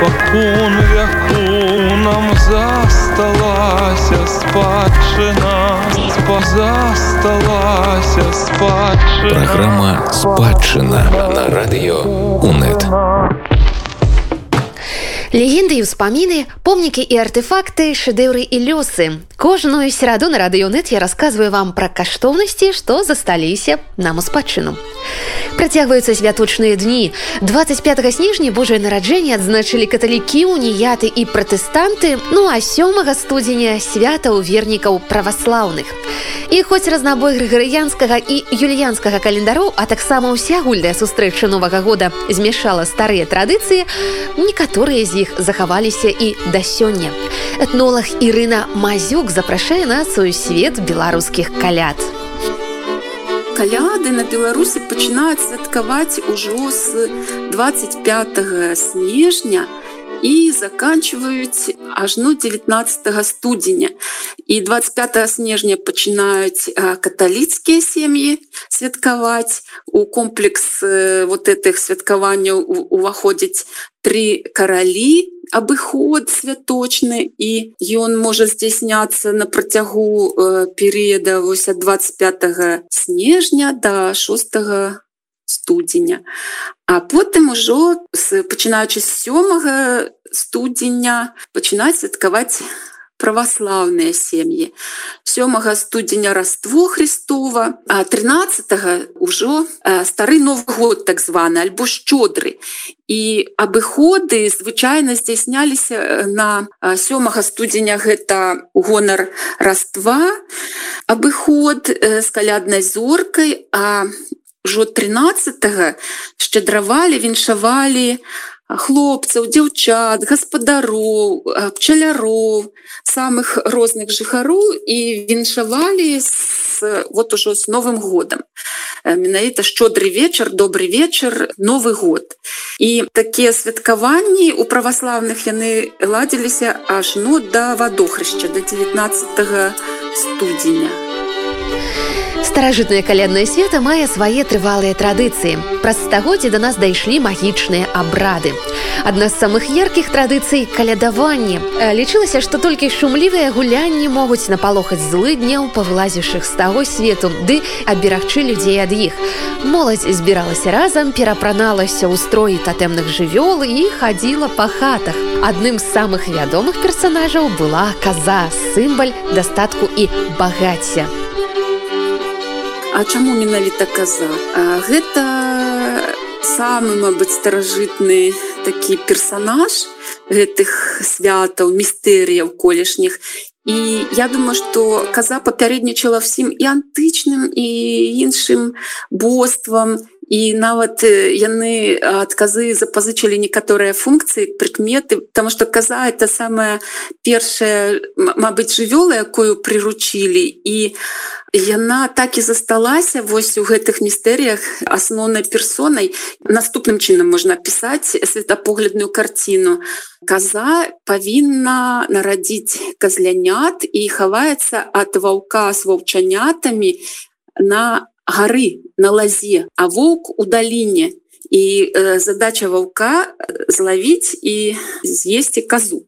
спакон вяку нам засталася спадчына засталася спадчына Праграма спадчына на радыё УНэт. Легенды і ўспаміны, помнікі і артефакты, шэдэўры і лёсы. Кожную сераду на радыёнет я расказваю вам пра каштоўнасці, што засталіся нам у спадчыну. Працягваюцца святочныя дні. 25 снежня Божае нараджэнне адзначылі каталікі, уніяты і пратэстанты, ну а сёмага студзеня свята ў вернікаў праваслаўных. І хоць разнабой грыгарыянскага і юліянскага календару, а таксама ўся гульдая сустрэча новага года змяшала старыя традыцыі, некаторыя з іх захаваліся і да сёння. Этнолог Ірына Мазюк запрашае у свет беларускіх каляд. Каляды на Беларусі пачынаюць святкаваць ужо з 25 снежня і заканчиваюць ажно 19 студзеня. І 25 снежня пачынаюць каталіцкія сем'і святкаваць. У комплекс вот этих святкаванняў уваходзіць три каралі абыход святочны і ён можа здзяйсняцца на працягу перыяда вось ад 25 снежня до 6 студзеня а потым ужо пачынаючы з сёмага студзеня пачынаць святкаваць праваслаўныя сем'і. Сёмага студзеня раство Христова а 13 ўжо стары новы год так званы альбо шчодры. І абыходы звычайна здзяйсняліся на сёмага студзеня гэта гонар раства. Абыход з каляднай зоркай а ўжо 13 шчадравалі віншавалі хлопцаў дзяўчат гаспадароў пчаляроў самых розных жыхароў і віншавалі з вот ужо з новым годам. Менавіта шчодры вечар добрый вечар новы год. І такія святкаванні у праваслаўных яны ладзіліся аж ну да вадохрышча до 19 студзеня Старажытнае каляднае света мае свае трывалыя традыцыі. Праз стагоддзі да нас дайшлі магічныя абрады. Адна з самых яркіх традыцый калядаванне. Лічылася, што толькі шумлівыя гулянні могуць напалохаць злыдняў павылазіўшых з таго свету, ды аберагчы людзей ад іх. Моладзь збіралася разам, перапраналася ў строі татэмных жывёл і хадзіла па хатах. Адным з самых вядомых персанажаў была каза, сімбаль дастатку і багацця. А чаму менавіта каза? А, гэта самы мабыць старажытны такі персонаж гэтых святаў містэрыяў колішніх і я думаю что каза папярэднічала всім і антычным і іншым боствам і нават яны адказы запазычылі некаторыя функцыі прыкметы потому что каза это самая першая Мабыць жывёла якую прыручілі і яна так і засталася вось у гэтых містэрыях асноўнай персонай. Наступным чынам можна пісаць светапоглядную карціну. Каза павінна нарадзіць казлянят і хаваецца ад ваўка з ваўчанятамі на гары на лазе а воўк у даліне і э, задача ваўка злавіць і з'есці казу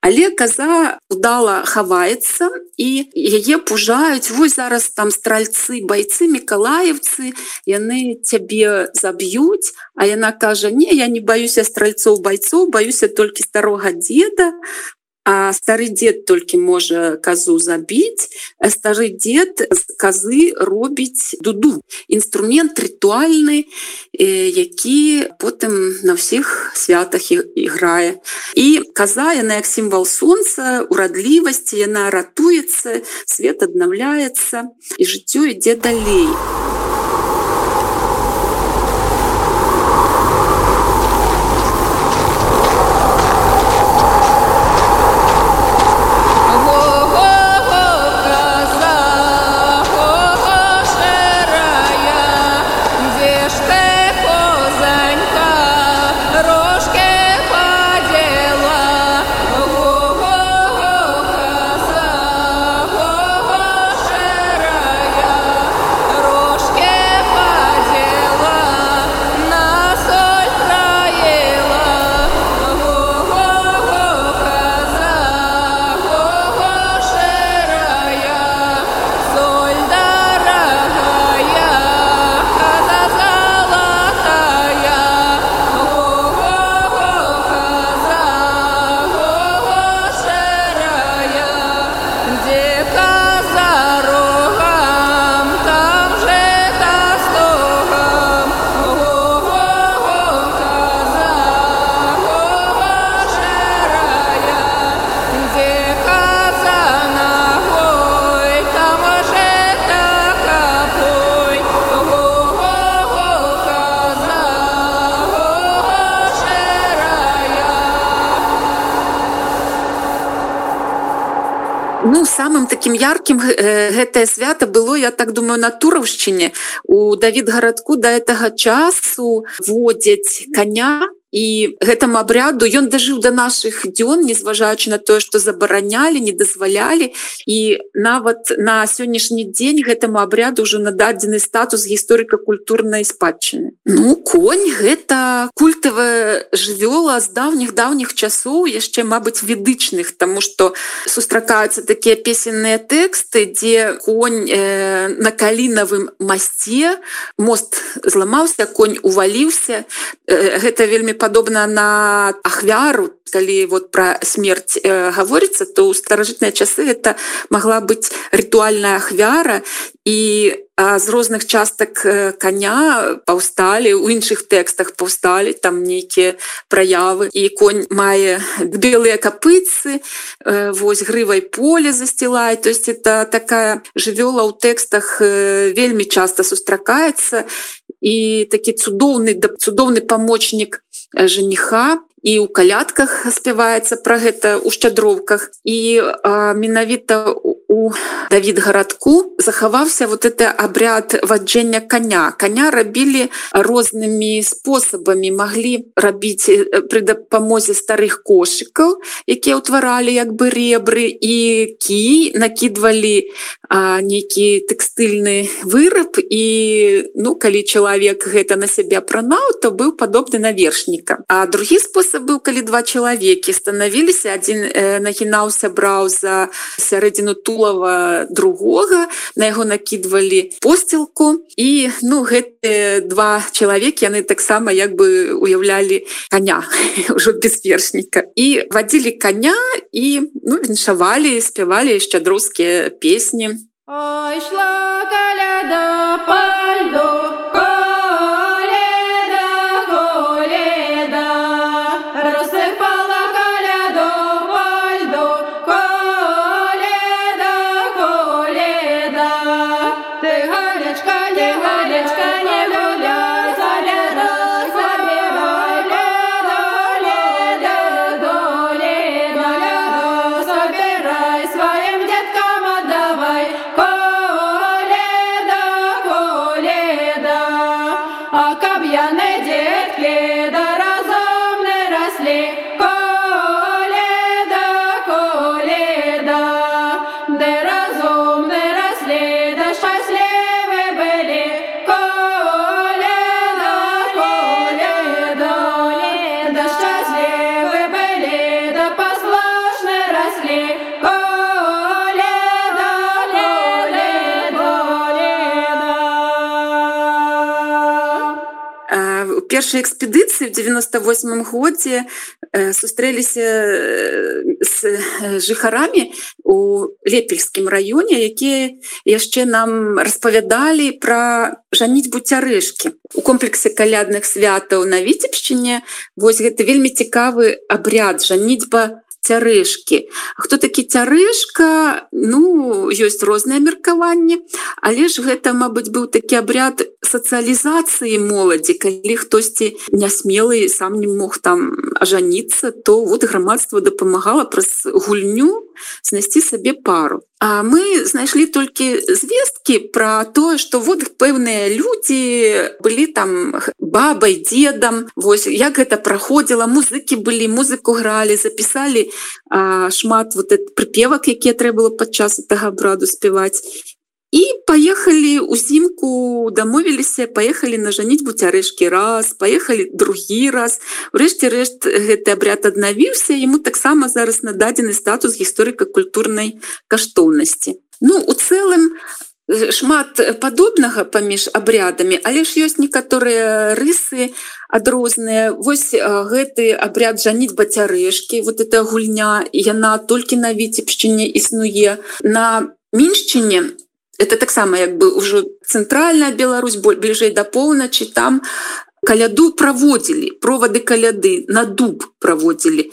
але каза удала хаваецца і яе пужаюць вось зараз там стральцы байцы мікалаевцы яны цябе заб'юць а яна кажа не я не баюся стральцоў байцоў баюся толькі старога деда А стары дзед толькі можа казу забіць стары дзед з казы робіць дуду. Інструмент рытуальны які потым на ўсіх святах іграе і каза яна як сімвал сонца урадлівасці яна ратуецца свет аднаўляецца і жыццё ідзе далей. а яркім гэтае свята было я так думаю на тураўшчыне у Давід гарадку да гэтага часу водзяць коня і гэтаму абряду ён дажыў до наших дзён незважаючы на тое что забаранялі не дазвалялі і нават на сённяшні дзень гэтаму абряду уже нададзены статус гісторыка-культурнай спадчыны ну конь гэта культавая жывёла з давніх давніх часоў яшчэ Мабыць ведычных тому что сустракаюцца такія песенныя тэксты дзе конь э, на калінавым масце мост зламаўся конь уваліўся э, гэта вельмі падобна на ахвяру калі вот про смерть э, гаворыцца то ў старажытныя часы это могла быць ритуальная ахвяра. І з розных частак коня паўсталі у іншых тэкстах паўсталі там нейкія праявы. І конь мае белыя капыцы вось грывай поле засцілай то есть это такая жывёла ў тэкстах вельмі часто сустракаецца і такі цудоўны да цудоўны памочнік жениха і ў калядках спяваецца пра гэта ў шчадроўках. І менавіта у Давід гарадку захаваўся вот это абряд ваджэння коня. Коня рабілі рознымі спосабамі маглі рабіць пры дапамозе старых кошыкаў якія ўтваралі як бы ребры і кі накідвалі нейкі тэкстыльны выраб. І ну калі чалавек гэта на сябе апранаў то быў падобны на вершніка а другі спосаб быў калі два чалавекі станавіліся адзін э, нагінаўся браў за сярэдзіну тулава другога на яго накідвалі посцілку. І ну гэты два чалавекі яны таксама як бы уяўлялі коня ўжо без вершніка. І вадзілі коня і ну, віншавалі спявалі шчадрускія песні. Ой, шла першай экспедыцыі в 98 годзе э, сустрэліся з э, жыхарамі у лепельскім раёне якія яшчэ нам распавядалі пра жаніць буцярэшкі у комплексе калядных святаў на віцебшчыне вось гэта вельмі цікавы абряд жаніцьба цярэшкі. Хто такі цярэшка? Ну ёсць розныя меркаванні. Але ж гэта Мабыць быў такі абряд сацыялізацыі моладзі. Калі хтосьці нясмелы сам не мог там ажаніцца то вот грамадства дапамагала праз гульню знайсці сабе пару. А мы знайшлі толькі звесткі пра тое што вот пэўныя людзі былі там бабай дедам Вось як гэта праходзіла музыкі былі музыку гралі запісалі шмат вот прыпевак якія трэба было падчас гэтага абраду спяваць і поехали узімку дамовіліся поехали на жаніць буцярэшкі раз поехали другі раз. Урэшце рэшт гэты абряд аднавіўся ему таксама зараз нададзены статус гісторыка-культурнай каштоўнасці. Ну у цэлым шмат падобнага паміж абрядамі але ж ёсць некаторыя рысы адрозныя. Вось гэты абряд жаніць бацярэшкі вот эта гульня яна толькі на віцебшчыне існуе. На міншчыне это таксама як бы ўжо цэнтральная Беларусь боль бліжэй да поўначы там каляду праводзілі провады каляды на дуб праводзілі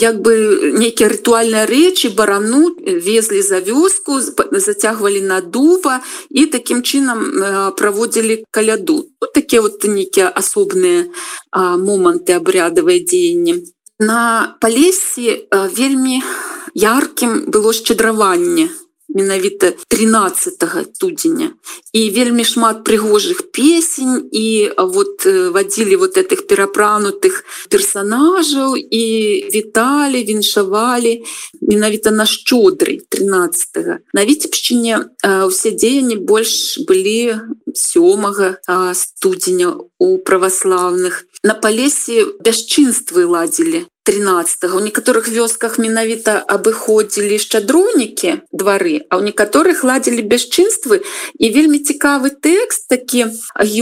як бы нейкія рытуальныя рэчы барану везлі за вёску зацягвалі на дува і такім чынам праводзілі каляду вот такія вот нейкія асобныя моманты абрядавыя дзеянні на палесе вельмі яркім было шчадраванне менавіта 13 студзеня. І вельмі шмат прыгожых песень і вот вадзілі вот этих перапранутых персонажаў і віталі віншавалі менавіта на шчодрый 13 на віцебшчыне усе дзеянні больш былі сёмага студзеня у праваслаўных. На палесе бясчынствы ладзілі 13 у некаторых вёсках менавіта абыходзілі шчадронікі двары а ў некаторых ладзілі бясчынствы і вельмі цікавы тэкст такі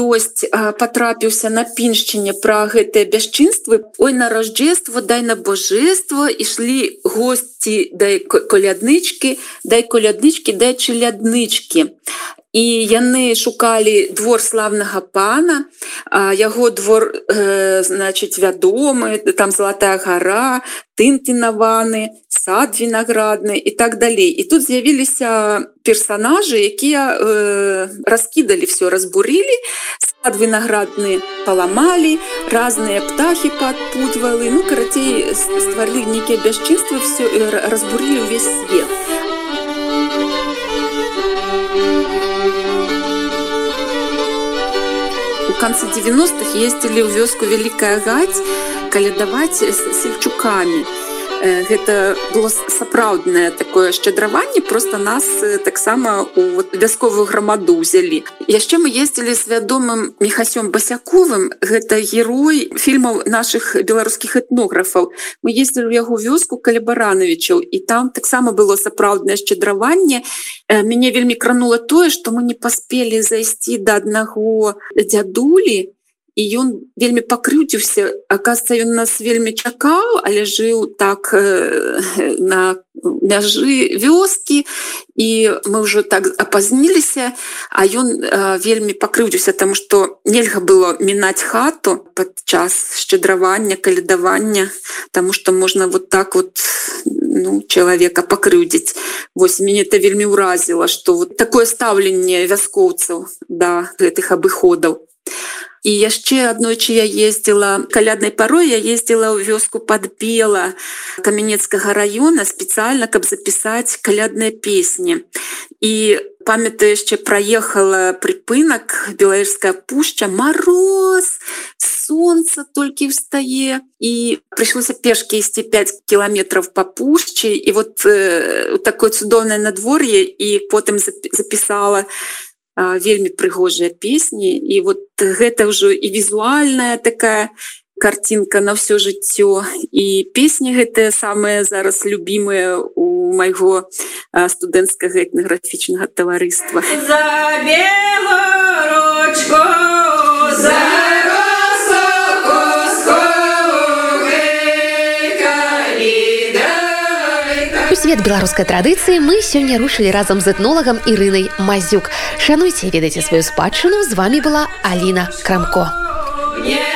ёсць потрапіўся на піншчыне пра гэтыя бясчынствы. Ой на рождество дай на божество! Ішлі госці дай коляднычки дай коляднычки дай чаляднычки і яны шукалі двор славнага пана яго двор э, значыць вядомы там золотая гора тынтынаваны сад вінаградны і так далей. І тут з'явіліся персонажы якія э, раскідалі все разбурылі сад вінаградны паламалі разныя птахи падпудвалы ну карацей стварлі нейкія бясчынствы все разбурілі ўвесь свет конце 90-х ездили ў вёску вялікая гаць калядаваць сельчукамі гэта было сапраўднае такое шчадраванне просто нас таксама у вясковую грамаду ўзялі. Яшчэ мы ездзілі з вядомым мехасём басяковым гэта герой фільмаў наших беларускіх этнографаў. Мы ездзілі ў яго вёску калібарановичаў і там таксама было сапраўднае шчадраванне. Мяне вельмі кранула тое што мы не паспелі зайсці да аднаго дзядулі і ён вельмі пакрыўціўся аказца ён нас вельмі чакаў але жыў так э, на мяжы вёскі і мы ўжо так апазніліся а ён э, вельмі пакрыўдзіўся там што нельга было мінаць хату падчас шчадравання калядавання тому что можна вот так вот ну чалавека пакрыўдзіць восьось мяне это вельмі ўразіла что вот такое стаўленне вяскоўцаў да гэтых абыходаў і яшчэ аднойчы я ездзіла каляднай парой я ездзіла ў вёску подбела каменецкага района спецыяльна каб запісаць калядныя песні і памятаю яшчэ праехала прыпынак белаерская пушча мороз солнце толькі встае і прыйшлося пешки ісці 5 кіламетраў па пушчы і вот э, такое цудоўнае надвор'е і потым запісала на вельмі прыгожыя песні. І вот гэта ўжо і візуальная такая картинка на ўсё жыццё. І песні гэтыя самыя зараз любімыя у майго студэнцкага этнаграфічнага таварыства. За белочку свет беларускай традыцыі мы сёння рушылі разам з этнолагам ірынай мазюк шануйце ведаеце сваю спадчыну з вами была Аліна крамко yeah!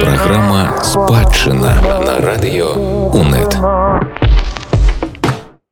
Праграма спадчына на радыё УНэт.